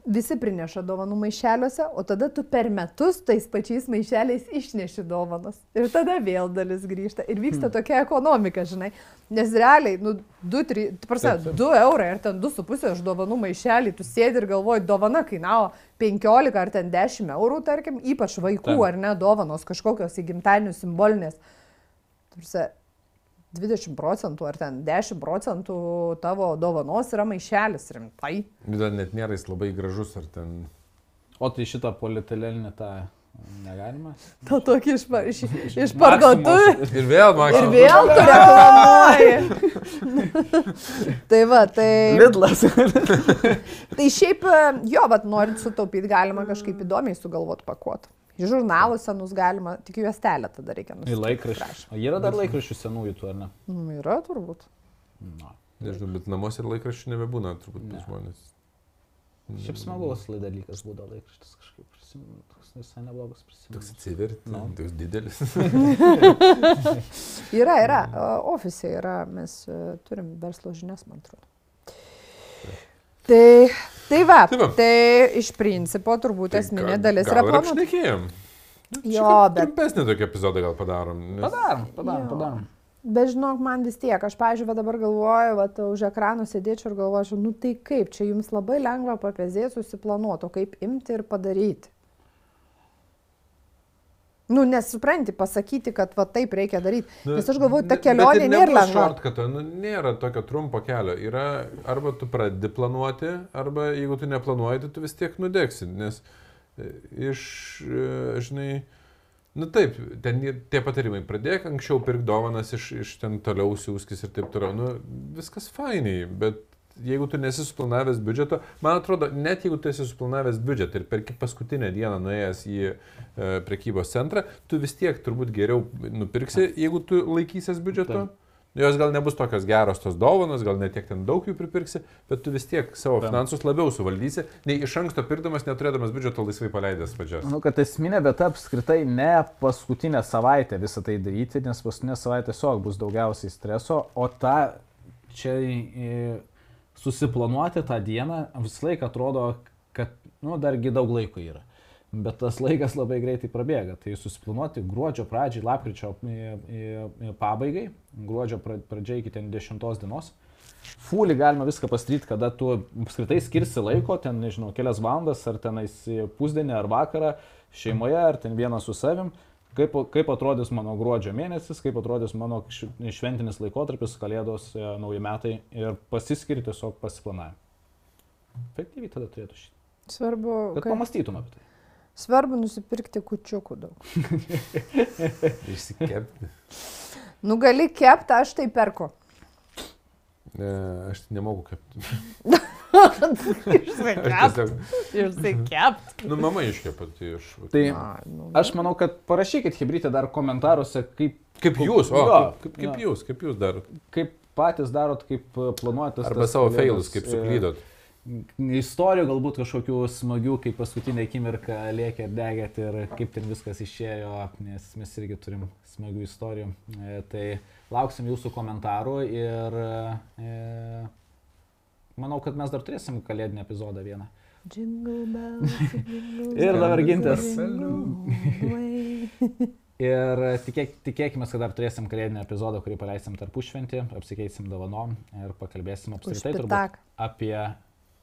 visi prineša dovanų maišeliuose, o tada tu per metus tais pačiais maišeliais išneši dovanas. Ir tada vėl dalis grįžta. Ir vyksta tokia ekonomika, žinai. Nes realiai, nu, 2, 3, Taip, taip. 2 eurai ar ten 2,5 už dovanų maišelį, tu sėdi ir galvoji, dovana kainavo 15 ar ten 10 eurų, tarkim, ypač vaikų Taip. ar ne dovanos kažkokios į gimtadienių simbolinės. Tarsi 20 procentų ar ten 10 procentų tavo dovanos yra maišelis rimtai. Dar net nėra jis labai gražus ar ten. O tai šitą polietilėlinį tą negalima? Tau tokį iš, iš, iš parduotuvės. Ir vėl, Ir Maksas. vėl tu reklamuoji. tai va, tai... Lidlas. Tai šiaip, jo, bet norint sutaupyti, galima kažkaip įdomiai sugalvoti pakuoti. Į žurnalus senus galima, tik juostelę tada reikia Į nusipirkti. laikraščius. O yra dar laikraščių senųjų tų, ar ne? Nu, yra turbūt. Na. Nežinau, bet namuose ir laikraščių nebebūna turbūt Ne. pas žmonės. Šiaip smagus dalykas būdavo laikraštis kažkaip prisimenu. Toks visai neblogas Toks prisimenu. atsiverti, Nu. toks didelis. Yra, yra. Ofise yra, mes e, turim verslo žinias, man atrodo. Tai, tai va, Tai va. tai iš principo turbūt esminė dalis yra planuoti. Šnekėjom. Jo, bet Trumpesnį tokį epizodą gal padarom. Nes... Padarom, padarom, Jo. padarom. Bet žinok, man vis tiek, aš, pažiūrėjau, dabar galvoju, va, už ekranų sėdėčiau ir galvočiau, nu tai kaip, čia jums labai lengva papėzėti, susiplanuoti, o kaip imti ir padaryti. Nu, nesupranti, pasakyti, kad va taip reikia daryti. Nes aš galvoju, ta Ne- kelionė ir nėra lengva. shortcuto, Nu, nėra tokio trumpo kelio. Yra arba tu pradedi planuoti, arba jeigu tu neplanuoji, tai tu vis tiek nudegsi. Nes e, iš, e, žinai, nu taip, ten tie patarimai. Pradėk anksčiau pirkti dovanas, iš, iš ten toliau siūskis ir taip toliau. Nu, viskas fainiai, bet jeigu tu nesi suplanavęs biudžeto, man atrodo, net jeigu tu esi suplanavęs biudžetą ir perki paskutinę dieną nuėjęs į e, prekybos centrą, tu vis tiek turbūt geriau nupirksi, jeigu tu laikysies biudžeto. Taip. Jos gal nebus tokios geros tos dovanos, gal netiek ten daug jų pripirksi, bet tu vis tiek savo Taip. finansus labiau suvaldysi, nei iš anksto pirkdamas, neturėdamas biudžeto laisvai paleidęs pačias. Manau, kad esminė vieta apskritai ne paskutinę savaitę visą tai daryti, nes paskutinė savaitė tiesiog bus daugiausiai streso, o tą čia susiplanuoti tą dieną visą laiką atrodo, kad, nu, dargi daug laiko yra. Bet tas laikas labai greitai prabėga. Tai susiplanuoti gruodžio pradžiai, lapkričio pabaigai, gruodžio pra- pradžiai iki ten 10 dienos. Fulį galima viską pastryti, kada tu apskritai skirsi laiko, ten, nežinau, kelias valandas, ar tenais pusdienį, ar vakarą, šeimoje, ar ten vienas su savim. Kaip, kaip atrodys mano gruodžio mėnesis, kaip atrodys mano šventinis laikotarpis, kalėdos, e, nauji metai ir pasiskiri tiesiog pasiplanavimą. Efektyviai tada turėtų šitą. Svarbu, Kad kad, pamastytum apie tai. svarbu nusipirkti kučiukų daug. Išsikepti. Nu, gali kepti, aš tai perku. E, aš nemoku kepti. Išsikept. Išsikept. nu, mama iškepa, tai aš. Tai Ai, nu, aš manau, kad parašykit hybridė dar komentaruose, kaip, Kaip jūs, o, Jo, kaip, kaip, kaip jo. jūs, kaip jūs darot. kaip patys darot, kaip e, planuojate. Arba savo failus, kaip suklydot. Istorijų galbūt kažkokių smagių, kaip paskutinę akimirką lėkė ir degėt ir kaip ten viskas išėjo, nes mes irgi turim smagių istorijų. E, tai lauksim jūsų komentarų ir e, manau, kad mes dar turėsim kalėdinį epizodą vieną. Jingle bells, jingle Ir dabar gintas. bells. Ir tikėk, tikėkime, kad dar turėsim kalėdinį epizodą, kurį paleisim tarpušventį, apsikeisim dovanom ir pakalbėsim apskritai turbūt apie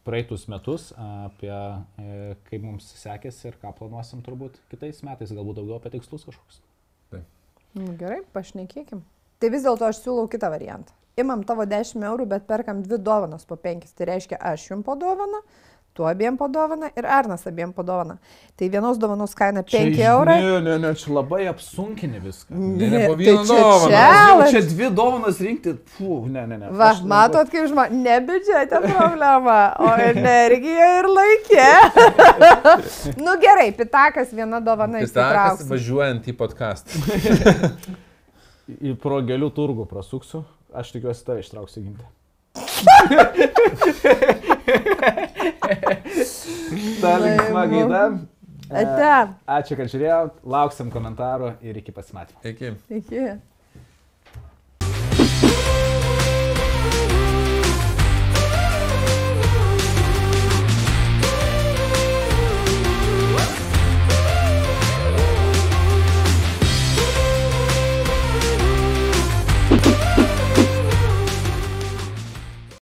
praeitus metus, apie e, kaip mums sekėsi ir ką planuosim turbūt kitais metais, galbūt daugiau apie tikslus kažkokius. Nu, gerai, pašnekėkim. Tai vis dėlto aš siūlau kitą variantą. Imam tavo 10 eurų, bet perkam dvi dovanas po 5. Tai reiškia, aš jums po dovaną, tu abiem po dovaną ir Arnas abiem po dovaną. Tai vienos dovanos kaina 5 eurai. Ne, ne, ne, čia labai apsunkini viską. Ne, ne, po tai vieną čia dovaną. čia- čia dvi dovanas rinkti, fu, ne, ne, ne. Va, Aš- matot, kaip žmonės, ne biudžete problema, o energija ir laikė. nu gerai, pitakas viena dovana Pitakas įsitrauks. važiuojant į podcastą. Į progelių turgų prasuksiu, aš tikiuosi tai ištrauksiu ginti. Dar linksma gaida. E, Ate. Ačiū, kad žiūrėjot, lauksim komentarų ir iki pasimatymo. Iki. Iki.